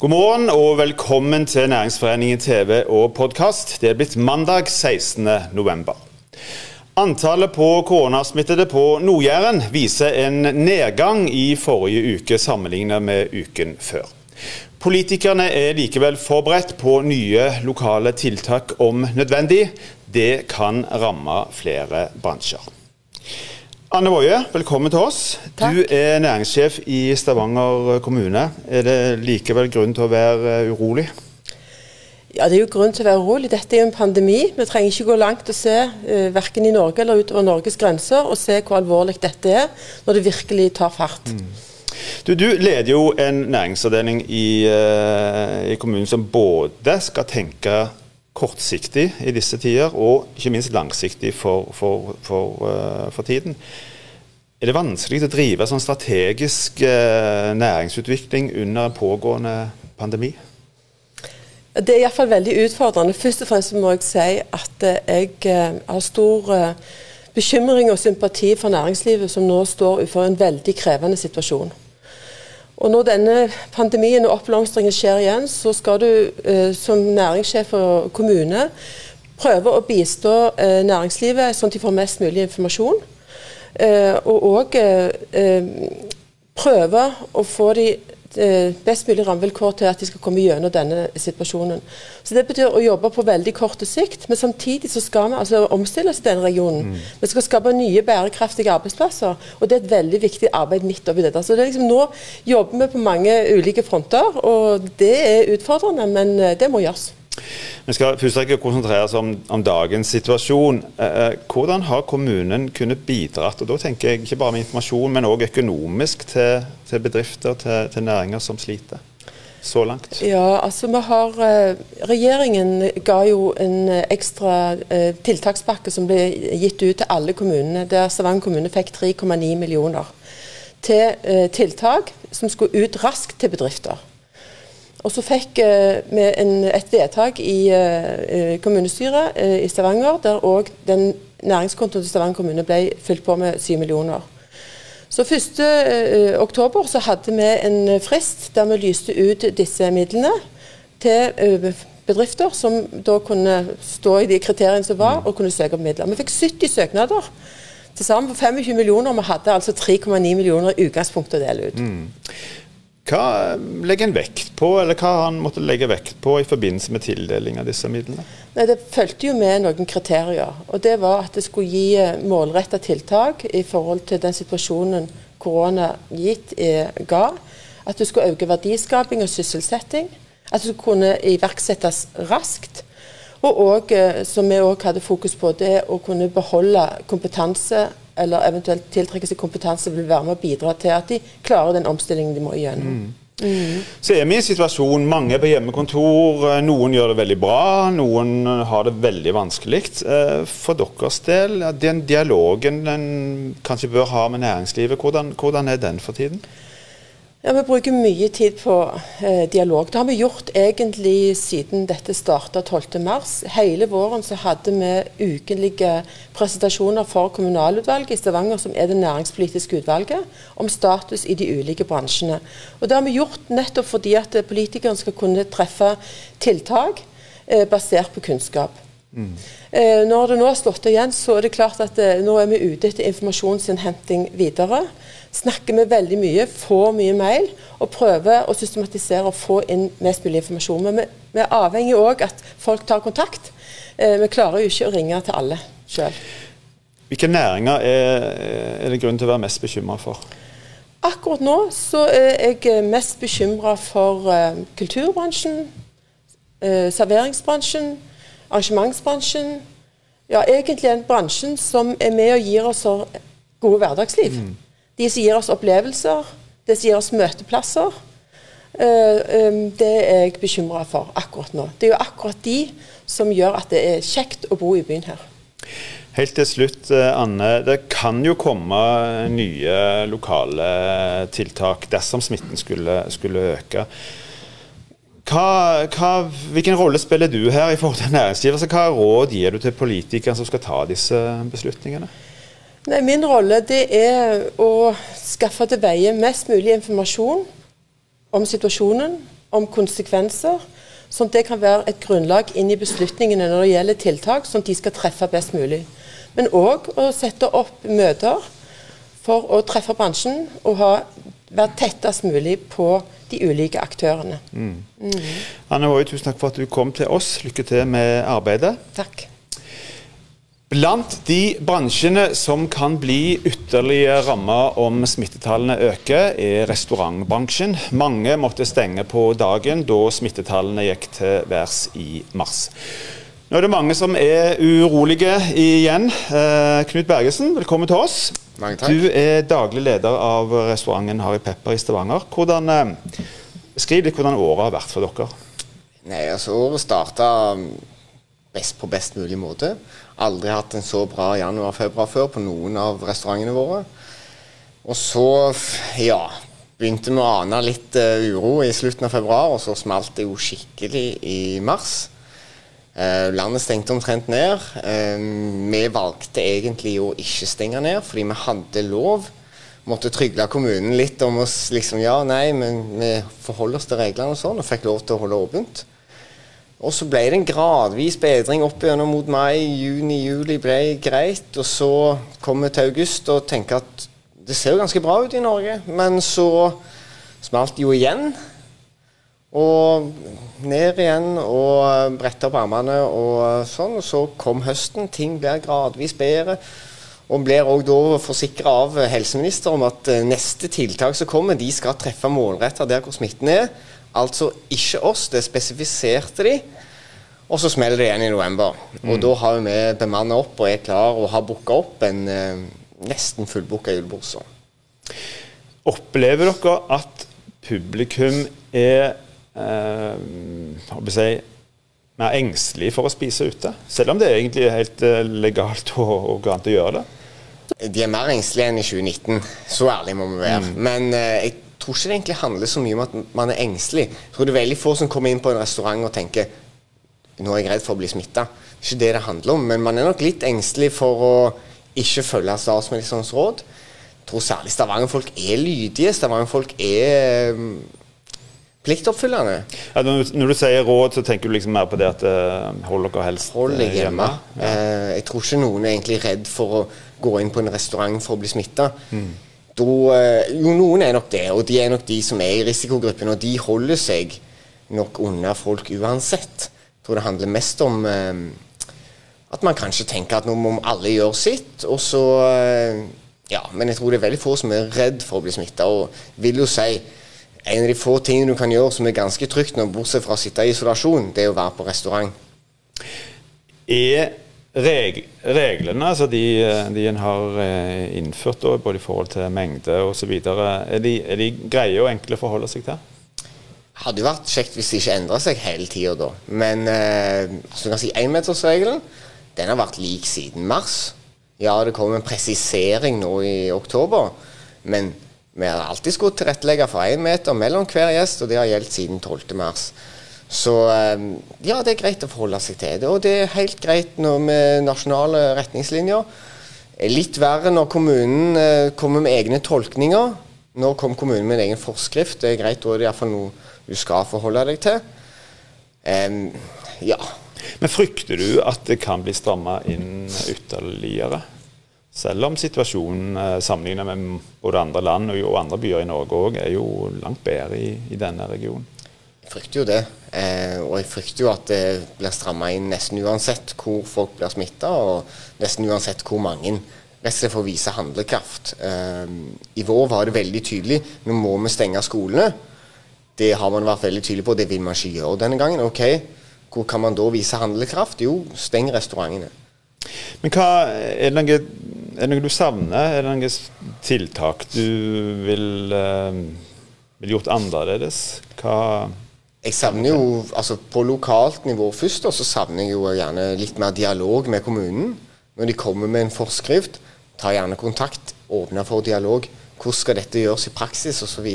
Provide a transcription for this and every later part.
God morgen og velkommen til Næringsforeningen TV og podkast. Det er blitt mandag 16. november. Antallet på koronasmittede på Nord-Jæren viser en nedgang i forrige uke sammenlignet med uken før. Politikerne er likevel forberedt på nye lokale tiltak om nødvendig. Det kan ramme flere bransjer. Anne Woie, velkommen til oss. Takk. Du er næringssjef i Stavanger kommune. Er det likevel grunn til å være urolig? Ja, Det er jo grunn til å være urolig. Dette er jo en pandemi. Vi trenger ikke gå langt og se, uh, verken i Norge eller utover Norges grenser, og se hvor alvorlig dette er når det virkelig tar fart. Mm. Du, du, leder jo en næringsavdeling i, uh, i kommunen som både skal tenke kortsiktig i disse tider, og ikke minst langsiktig for, for, for, uh, for tiden. Er det vanskelig å drive sånn strategisk uh, næringsutvikling under en pågående pandemi? Det er iallfall veldig utfordrende. Først og fremst må jeg si at uh, jeg har stor bekymring og sympati for næringslivet, som nå står for en veldig krevende situasjon. Og Når denne pandemien og oppblomstringen skjer igjen, så skal du eh, som næringssjef og kommune prøve å bistå eh, næringslivet sånn at de får mest mulig informasjon. Eh, og òg eh, eh, prøve å få de best mulig rammevilkår til at de skal komme gjennom denne situasjonen. Så Det betyr å jobbe på veldig kort sikt, men samtidig så skal vi altså omstille oss i denne regionen. Mm. Vi skal skape nye bærekraftige arbeidsplasser, og det er et veldig viktig arbeid midt oppi dette. Så det er liksom, Nå jobber vi på mange ulike fronter, og det er utfordrende, men eh, det må gjøres. Vi skal først konsentrere oss om, om dagens situasjon. Eh, eh, hvordan har kommunen kunnet bidratt, og da tenker jeg ikke bare med informasjon, men òg økonomisk til, til bedrifter, til, til, næringer som sliter? Så langt? Ja, altså vi har eh, Regjeringen ga jo en ekstra eh, tiltakspakke som ble gitt ut til alle kommunene, der Stavanger kommune fikk 3,9 millioner til tiltak som skulle ut raskt til bedrifter. Og så fikk uh, vi et vedtak i uh, kommunestyret uh, i Stavanger, der òg den næringskontoen til Stavanger kommune ble fylt på med 7 millioner. Så 1. oktober så hadde vi en frist der vi lyste ut disse midlene til bedrifter som da kunne stå i de kriteriene som var, og kunne søke om midler. Vi fikk 70 søknader. Til sammen på 25 millioner. Vi hadde altså 3,9 millioner i utgangspunktet å dele ut. Mm. Hva legger en vekt på, eller hva har han måttet legge vekt på i forbindelse med tildeling av disse midlene? Nei, Det fulgte jo med noen kriterier. og Det var at det skulle gi eh, målretta tiltak i forhold til den situasjonen korona gitt er, ga. At det skulle øke verdiskaping og sysselsetting. At det kunne iverksettes raskt. Og òg, eh, som vi òg hadde fokus på, det å kunne beholde kompetanse eller eventuelt tiltrekke seg kompetanse, vil være med å bidra til at de klarer den omstillingen de må igjennom. Mm. Mm. Så er vi i en situasjon, mange er på hjemmekontor, eh, noen gjør det veldig bra, noen eh, har det veldig vanskelig. Eh, for deres del, den dialogen en kanskje bør ha med næringslivet, hvordan, hvordan er den for tiden? Ja, Vi bruker mye tid på eh, dialog. Det har vi gjort egentlig siden dette starta 12.3. Hele våren så hadde vi ukentlige presentasjoner for kommunalutvalget i Stavanger, som er det næringspolitiske utvalget, om status i de ulike bransjene. Og Det har vi gjort nettopp fordi at politikerne skal kunne treffe tiltak eh, basert på kunnskap. Mm. Eh, når det nå har slått igjen, så er det klart at eh, nå er vi ute etter informasjonsinnhenting videre snakker vi veldig mye, får mye mail og prøver å systematisere og få inn mest mulig informasjon. Men vi, vi er avhengig òg at folk tar kontakt. Eh, vi klarer jo ikke å ringe til alle sjøl. Hvilke næringer er, er, det grunn til å være mest bekymra for? Akkurat nå så er jeg mest bekymra for eh, kulturbransjen, eh, serveringsbransjen, arrangementsbransjen. Ja, egentlig en bransjen som er med og gir oss gode hverdagsliv. Mm. De som gir oss opplevelser, det som gir oss møteplasser. Eh, det er jeg bekymra for akkurat nå. Det er jo akkurat de som gjør at det er kjekt å bo i byen her. Helt til slutt, eh, Anne. Det kan jo komme nye lokale tiltak dersom smitten skulle, skulle øke. Hva, hva, hvilken rolle spiller du her i forhold til næringslivet? Altså, hva råd gir du til politikerne som skal ta disse beslutningene? Nei, min rolle det er å skaffe til veie mest mulig informasjon om situasjonen. om konsekvenser, sånn at det kan være et grunnlag inn i beslutningene når det gjelder tiltak, sånn at de skal treffe best mulig. Men òg å sette opp møter for å treffe bransjen og ha, være tettest mulig på de ulike aktørene. Mm. Mm. Anne Woie, tusen takk for at du kom til oss. Lykke til med arbeidet. Takk. Blant de bransjene som kan bli ytterligere rammet om smittetallene øker, er restaurantbransjen. Mange måtte stenge på dagen da smittetallene gikk til værs i mars. Nå er det mange som er urolige igjen. Eh, Knut Bergesen, velkommen til oss. Mange takk. Du er daglig leder av restauranten Harry Pepper i Stavanger. Hvordan, eh, skriv litt hvordan året har vært for dere. Nei, altså Året starta best på best mulig måte. Aldri hatt en så bra januar-februar før på noen av restaurantene våre. Og så, ja Begynte vi å ane litt uh, uro i slutten av februar, og så smalt det jo skikkelig i mars. Uh, landet stengte omtrent ned. Uh, vi valgte egentlig å ikke stenge ned, fordi vi hadde lov. Måtte trygle kommunen litt om oss liksom Ja, nei, men vi forholder oss til reglene og sånn, og fikk lov til å holde åpent. Og så ble det en gradvis bedring opp igjennom mot mai, juni, juli ble greit. Og så kom vi til august og tenker at det ser jo ganske bra ut i Norge. Men så smalt det jo igjen. Og ned igjen og bretta opp armene og sånn. Og så kom høsten. Ting blir gradvis bedre. Og blir òg da forsikra av helseminister om at eh, neste tiltak som kommer, de skal treffe målretta der hvor smitten er. Altså ikke oss, det spesifiserte de. Og så smeller det igjen i november. Og mm. da har vi bemanna opp og er klar og har booka opp en eh, nesten fullbooka julebord. Opplever dere at publikum er eh, si, mer engstelig for å spise ute? Selv om det egentlig er helt eh, legalt og, og greit å gjøre det? De er mer engstelige enn i 2019. Så ærlig må vi være. Mm. Men eh, jeg tror ikke det egentlig handler så mye om at man er engstelig. Jeg tror det er veldig få som kommer inn på en restaurant og tenker nå er jeg redd for å bli smitta. Det er ikke det det handler om. Men man er nok litt engstelig for å ikke følge statsministerens råd. Jeg tror særlig Stavanger-folk er lydige. Stavanger-folk er um, pliktoppfyllende. Ja, når, du sier råd, så tenker du liksom mer på det at uh, hold dere helst Hold deg eh, hjemme. hjemme. Ja. Uh, jeg tror ikke noen er egentlig redd for å gå inn på en restaurant for å bli smitta. Mm da eh, Jo, noen er nok det, og de er nok de som er i risikogruppen, og de holder seg nok unna folk uansett. Jeg tror det handler mest om eh, at man kanskje tenker at nå må alle gjøre sitt, og så eh, Ja, men jeg tror det er veldig få som er redd for å bli smitta, og vil jo si en av de få tingene du kan gjøre som er ganske trygt nå, bortsett fra å sitte i isolasjon, det er å være på restaurant. Er Reg reglene altså de, de en har eh, innført, da, både i forhold til mengde osv., er, de, er de greie og enkle å forholde seg til? Hadde jo vært kjekt hvis de ikke endra seg hele tida da. Men eh, du kan si énmetersregelen den har vært lik siden mars. Ja, det kom en presisering nå i oktober, men vi har alltid skulle tilrettelegge for én meter mellom hver gjest, og det har gjeldt siden 12. mars. Så ehm, ja, det er greit å forholde seg til det. Og det er helt greit når med nasjonale retningslinjer. Litt verre når kommunen eh, kommer med egne tolkninger. Nå kom kommunen med en egen forskrift. Det er greit, da er det iallfall noe du skal forholde deg til. Um, ja. Men frykter du at det kan bli stramma inn ytterligere? Selv om situasjonen eh, sammenlignet med både andre land og andre byer i Norge òg er jo langt bedre i, i denne regionen. Frykter jo det. Eh, og jeg frykter jo at det blir stramma inn nesten uansett hvor folk blir smitta, og nesten uansett hvor mange. Rett for å vise handlekraft. Eh, I vår var det veldig tydelig. Nå må vi stenge skolene. Det har man vært veldig tydelig på, det vil man ikke gjøre denne gangen. Ok, Hvor kan man da vise handlekraft? Jo, steng restaurantene. Men hva, er, det noe, er det noe du savner? Er det noen tiltak du vil, uh, vil gjort annerledes? Hva jeg savner jo, altså På lokalt nivå først og så savner jeg jo gjerne litt mer dialog med kommunen. Når de kommer med en forskrift, ta gjerne kontakt, åpne for dialog. Hvordan skal dette gjøres i praksis osv.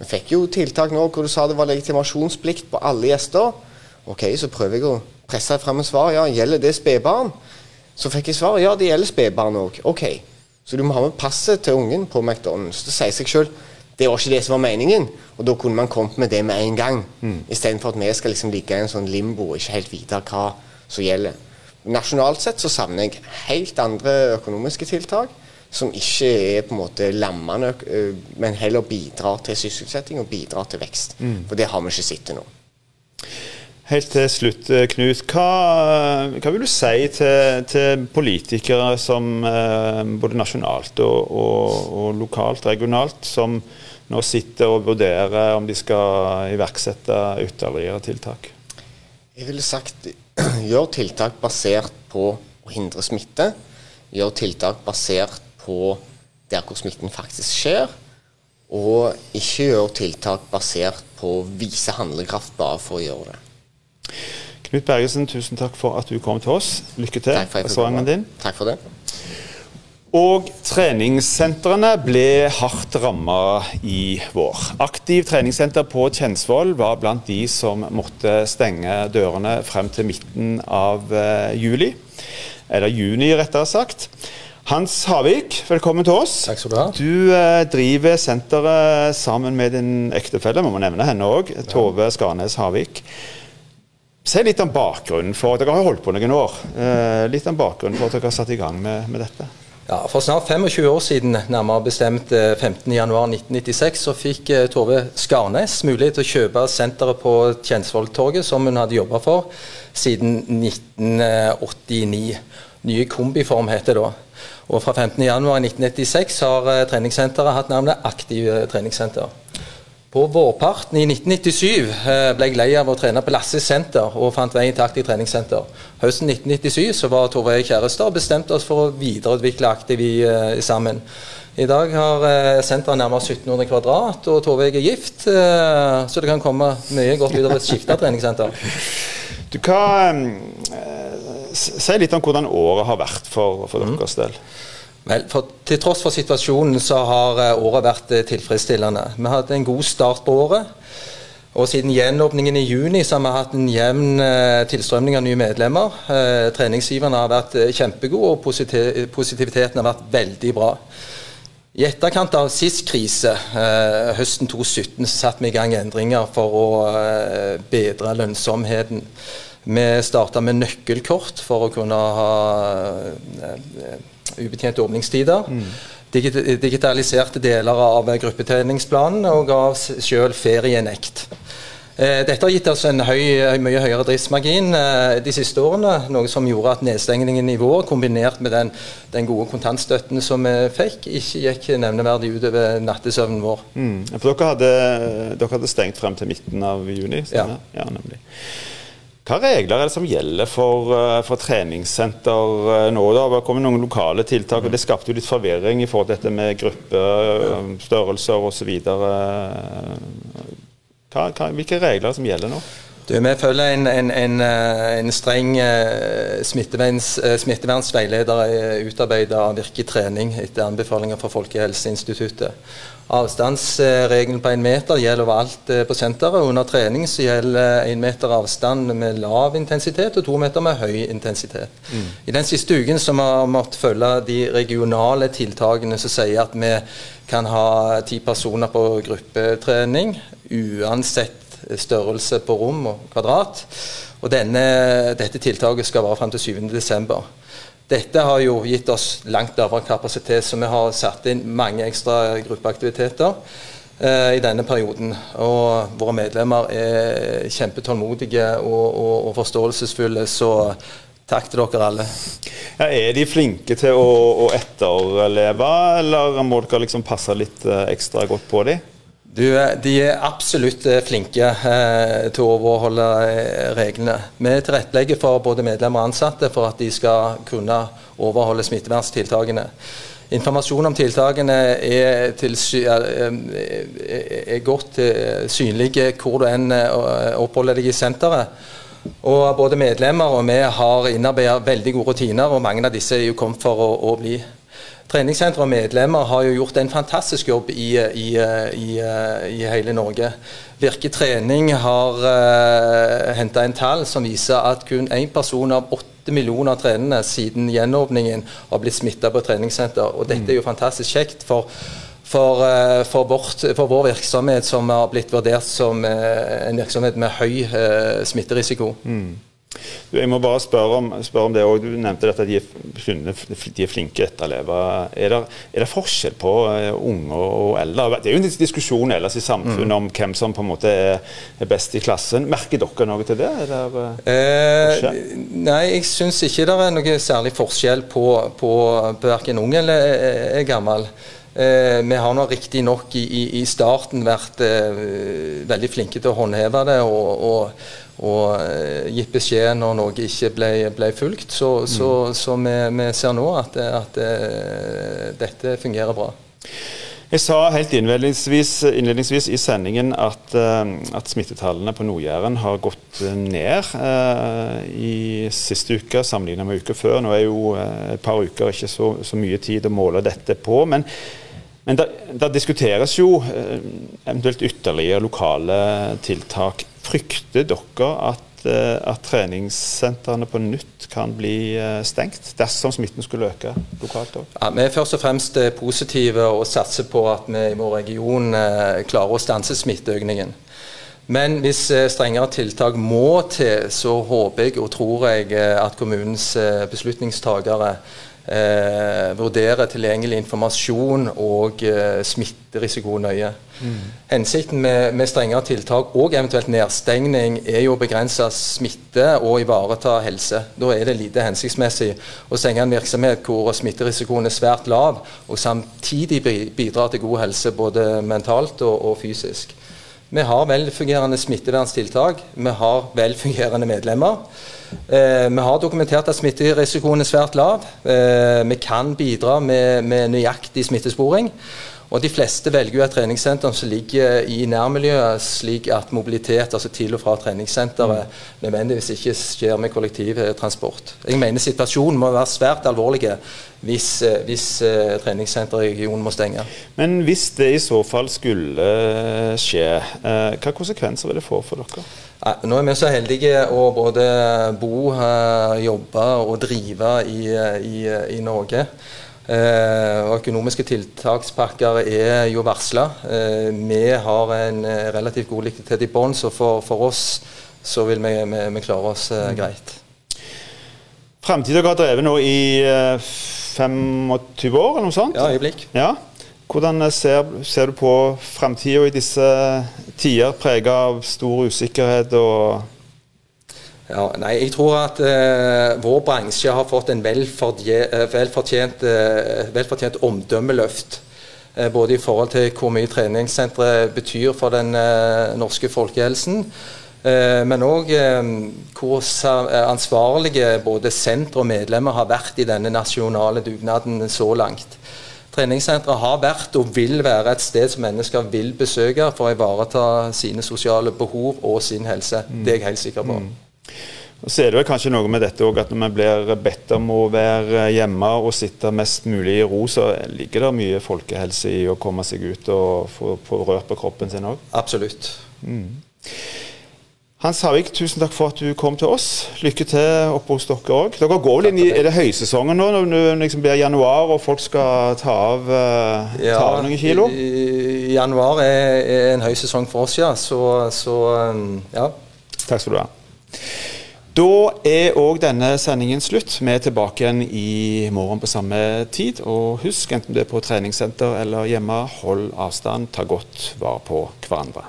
Vi fikk jo tiltak nå hvor du sa det var legitimasjonsplikt på alle gjester. Ok, Så prøver jeg å presse fram et svar. Ja, gjelder det spedbarn? Så fikk jeg svar. Ja, det gjelder spedbarn òg. Ok. Så du må ha med passet til ungen på McDonald's. Det sier seg sjøl. Det var ikke det som var meningen. Og da kunne man kommet med det med en gang. Mm. Istedenfor at vi skal liksom ligge i en sånn limbo og ikke helt vite hva som gjelder. Nasjonalt sett så savner jeg helt andre økonomiske tiltak som ikke er på en måte lammende, men heller bidrar til sysselsetting og bidrar til vekst. Mm. For det har vi ikke sett til nå. Helt til slutt, Knut. Hva, hva vil du si til, til politikere som både nasjonalt og, og, og lokalt, regionalt, som nå sitter og vurderer om de skal iverksette ytterligere tiltak? Jeg ville sagt gjør tiltak basert på å hindre smitte. Gjør tiltak basert på der hvor smitten faktisk skjer. Og ikke gjør tiltak basert på å vise handlekraft bare for å gjøre det. Knut Bergesen, tusen takk for at du kom til oss. Lykke til med sangen din. Takk for det. Og treningssentrene ble hardt ramma i vår. Aktiv treningssenter på Kjensvoll var blant de som måtte stenge dørene frem til midten av uh, juli. Eller juni, rettere sagt. Hans Havik, velkommen til oss. Takk skal Du ha. Du uh, driver senteret sammen med din ektefelle, må man nevne henne òg, Tove Skarnes Havik. Si litt om bakgrunnen for Dere har holdt på noen år. Uh, litt om bakgrunnen for at dere har satt i gang med, med dette. Ja, For snart 25 år siden, nærmere bestemt 15.1.1996, eh, så fikk eh, Tove Skarnes mulighet til å kjøpe senteret på Tjensvolltorget, som hun hadde jobba for siden 1989. Nye Kombiform heter det da. Og fra 15.1.1996 har eh, treningssenteret hatt navnet Aktiv treningssenter. På vårparten i 1997 eh, ble jeg lei av å trene på Lasses senter og fant veien til Aktiv treningssenter. Høsten 1997 så var Tove og jeg kjærester og bestemte oss for å videreutvikle Aktiv i, uh, sammen. I dag har uh, senteret nærmere 1700 kvadrat, og Tove og jeg er gift, så det kan komme mye godt ut av et skifta treningssenter. Du kan Si litt om hvordan året har vært for, for mm. deres del. Vel, for, Til tross for situasjonen så har eh, året vært eh, tilfredsstillende. Vi har hatt en god start på året. Og siden gjenåpningen i juni så har vi hatt en jevn eh, tilstrømning av nye medlemmer. Treningsgiverne har vært kjempegode, og positiviteten har vært veldig bra. I etterkant av sist krise, høsten 2017, så satte vi i gang endringer for å bedre lønnsomheten. Vi starta med nøkkelkort for å kunne ha ubetjente åpningstider. Mm. Digitaliserte deler av gruppetreningsplanen og ga selv ferienekt. Eh, dette har gitt oss en høy, mye høyere driftsmargin eh, de siste årene, noe som gjorde at nedstengningen i vår, kombinert med den, den gode kontantstøtten som vi fikk, ikke gikk nevneverdig utover nattesøvnen vår. Mm. For dere hadde, dere hadde, stengt frem til midten av juni? Ja. ja nemlig. Hva regler er det som gjelder for, eh, for treningssenter nå? nå? Det har kommet noen lokale tiltak, og det skapte jo litt forvirring i forhold til dette med gruppestørrelser osv. Hvilke regler er det som gjelder nå? Du, vi følger en, en, en, eh, en streng smittevernsveileder utarbeidet av Virke trening etter anbefalinger fra Folkehelseinstituttet. Avstandsregelen på én meter gjelder overalt eh, på senteret. Under trening så gjelder én meter avstand med lav intensitet og to meter med høy intensitet. Mm. I den siste uken så har vi måttet følge de regionale tiltakene som sier at vi kan ha ti personer på gruppetrening uansett størrelse på rom og kvadrat. Og denne, dette tiltaket skal vare frem til 7.12. Dette har jo gitt oss langt lavere kapasitet, så vi har satt inn mange ekstra gruppeaktiviteter eh, i denne perioden. Og våre medlemmer er kjempetålmodige og, og, og forståelsesfulle, så takk til dere alle. Ja, er de flinke til å, å etterleve, eller må dere liksom passe litt eh, ekstra godt på dem? Du, de er absolutt eh, flinke eh, til å overholde eh, reglene. Vi tilrettelegger for både medlemmer og ansatte for at de skal kunne overholde smitteverntiltakene. Informasjon om tiltakene er, til, er, godt eh, synlig hvor du enn eh, oppholder deg i senteret. Og Både medlemmer og vi har innarbeidet veldig gode rutiner, og mange av disse er jo kommet for å, å bli. Treningssentre og medlemmer har jo gjort en fantastisk jobb i, i, i, i hele Norge. Virke trening har uh, henta en tall som viser at kun én person av åtte millioner trenende siden gjenåpningen har blitt smitta på treningssenter. Og dette er jo fantastisk kjekt. for for, eh, for, vårt, for, vår virksomhet som har blitt vurdert som eh, en virksomhet med høy eh, smitterisiko. Mm. Jeg må bare spørre om, spørre om det òg. Du nevnte dette at de er, de er flinke etterlever. Er det, er det forskjell på unge og eldre? Det er jo en diskusjon ellers i samfunnet mm. om hvem som på en måte er, best i klassen. Merker dere noe til det? Eh, nei, jeg syns ikke det er noe særlig forskjell på, på verken ung eller er gammel. Eh, vi har nå riktignok i, i starten vært eh, veldig flinke til å håndheve det og, og, og eh, gitt beskjed når noe ikke ble, ble fulgt. Så, mm. så, så vi, vi, ser nå at, at, eh, dette fungerer bra. Jeg sa helt innledningsvis, innledningsvis i sendingen at, uh, at smittetallene på Nord-Jæren har gått ned eh, i siste uke sammenlignet med uka før. Nå er jo et par uker ikke så, så, mye tid å måle dette på. men men det diskuteres jo eventuelt ytterligere lokale tiltak. Frykter dere at Eh, at treningssentrene på nytt kan bli eh, stengt dersom smitten skulle øke lokalt òg? Ja, vi er først og fremst eh, positive og satser på at vi i vår region klarer å stanse smitteøkningen. Men hvis strengere tiltak må til, så håper jeg og tror jeg at kommunens beslutningstagere eh, vurdere tilgjengelig informasjon og eh, smitterisiko nøye. Mm. Hensikten med, med, strengere tiltak og eventuelt nedstengning er jo å begrense smitte og ivareta helse. Da er det lite hensiktsmessig å stenge en virksomhet hvor smitterisikoen er svært lav, og samtidig bidra til god helse både mentalt og, og fysisk. Vi har velfungerende smitteverntiltak. Vi har velfungerende medlemmer. Eh, vi har dokumentert at smitterisikoen er svært lav. Eh, vi kan bidra med, med nøyaktig smittesporing. Og De fleste velger jo et treningssenter som ligger i nærmiljøet, slik at mobilitet altså til og fra treningssenteret mm. nødvendigvis ikke skjer med kollektivtransport. Jeg mener situasjonen må være svært alvorlig hvis, eh, hvis uh, treningssenteret i regionen må stenge. Men hvis det i så fall skulle eh, skje, hva konsekvenser vil det få for dere? Nå er vi så heldige å både bo, jobbe og drive i, i, i Norge. Eh, og økonomiske tiltakspakker er jo varsla. Eh, vi har en eh, relativt god likviditet i bånn, så for, for, oss så vil vi, vi, vi klare oss mm. greit. Fremtiden har drevet nå i 25 år, eller noe sånt? Ja, øyeblikk. Ja. Hvordan ser, ser du på framtida i disse tider prega av stor usikkerhet og ja, nei, jeg tror at uh, vår bransje har fått en eh, velfortjent, uh, velfortjent omdømmeløft. Uh, både i forhold til hvor mye treningssentre betyr for den norske folkehelsen. men òg hvor ansvarlige både senter og medlemmer har vært i denne nasjonale dugnaden så langt. Treningssentre har vært og vil være et sted som mennesker vil besøke for å ivareta sine sosiale behov og sin helse. Mm. Det er jeg helt sikker på. Så er det kanskje noe med dette også, at Når vi blir bedt om å være hjemme og sitte mest mulig i ro, så ligger det mye folkehelse i å komme seg ut og få, få rørt på kroppen sin òg. Absolutt. Mm. Hans Havik, tusen takk for at du kom til oss. Lykke til oppe hos dere òg. Dere går vel inn i Er det høysesongen nå, når det liksom blir januar og folk skal ta av, uh, ja, ta av noen kilo? I, januar er, er en høysesong for oss, ja. Så, så um, ja. Takk skal du ha. Da er òg denne sendingen slutt. Vi er tilbake igjen i morgen på samme tid. Og husk, enten du er på treningssenter eller hjemme, hold avstand, ta godt vare på hverandre.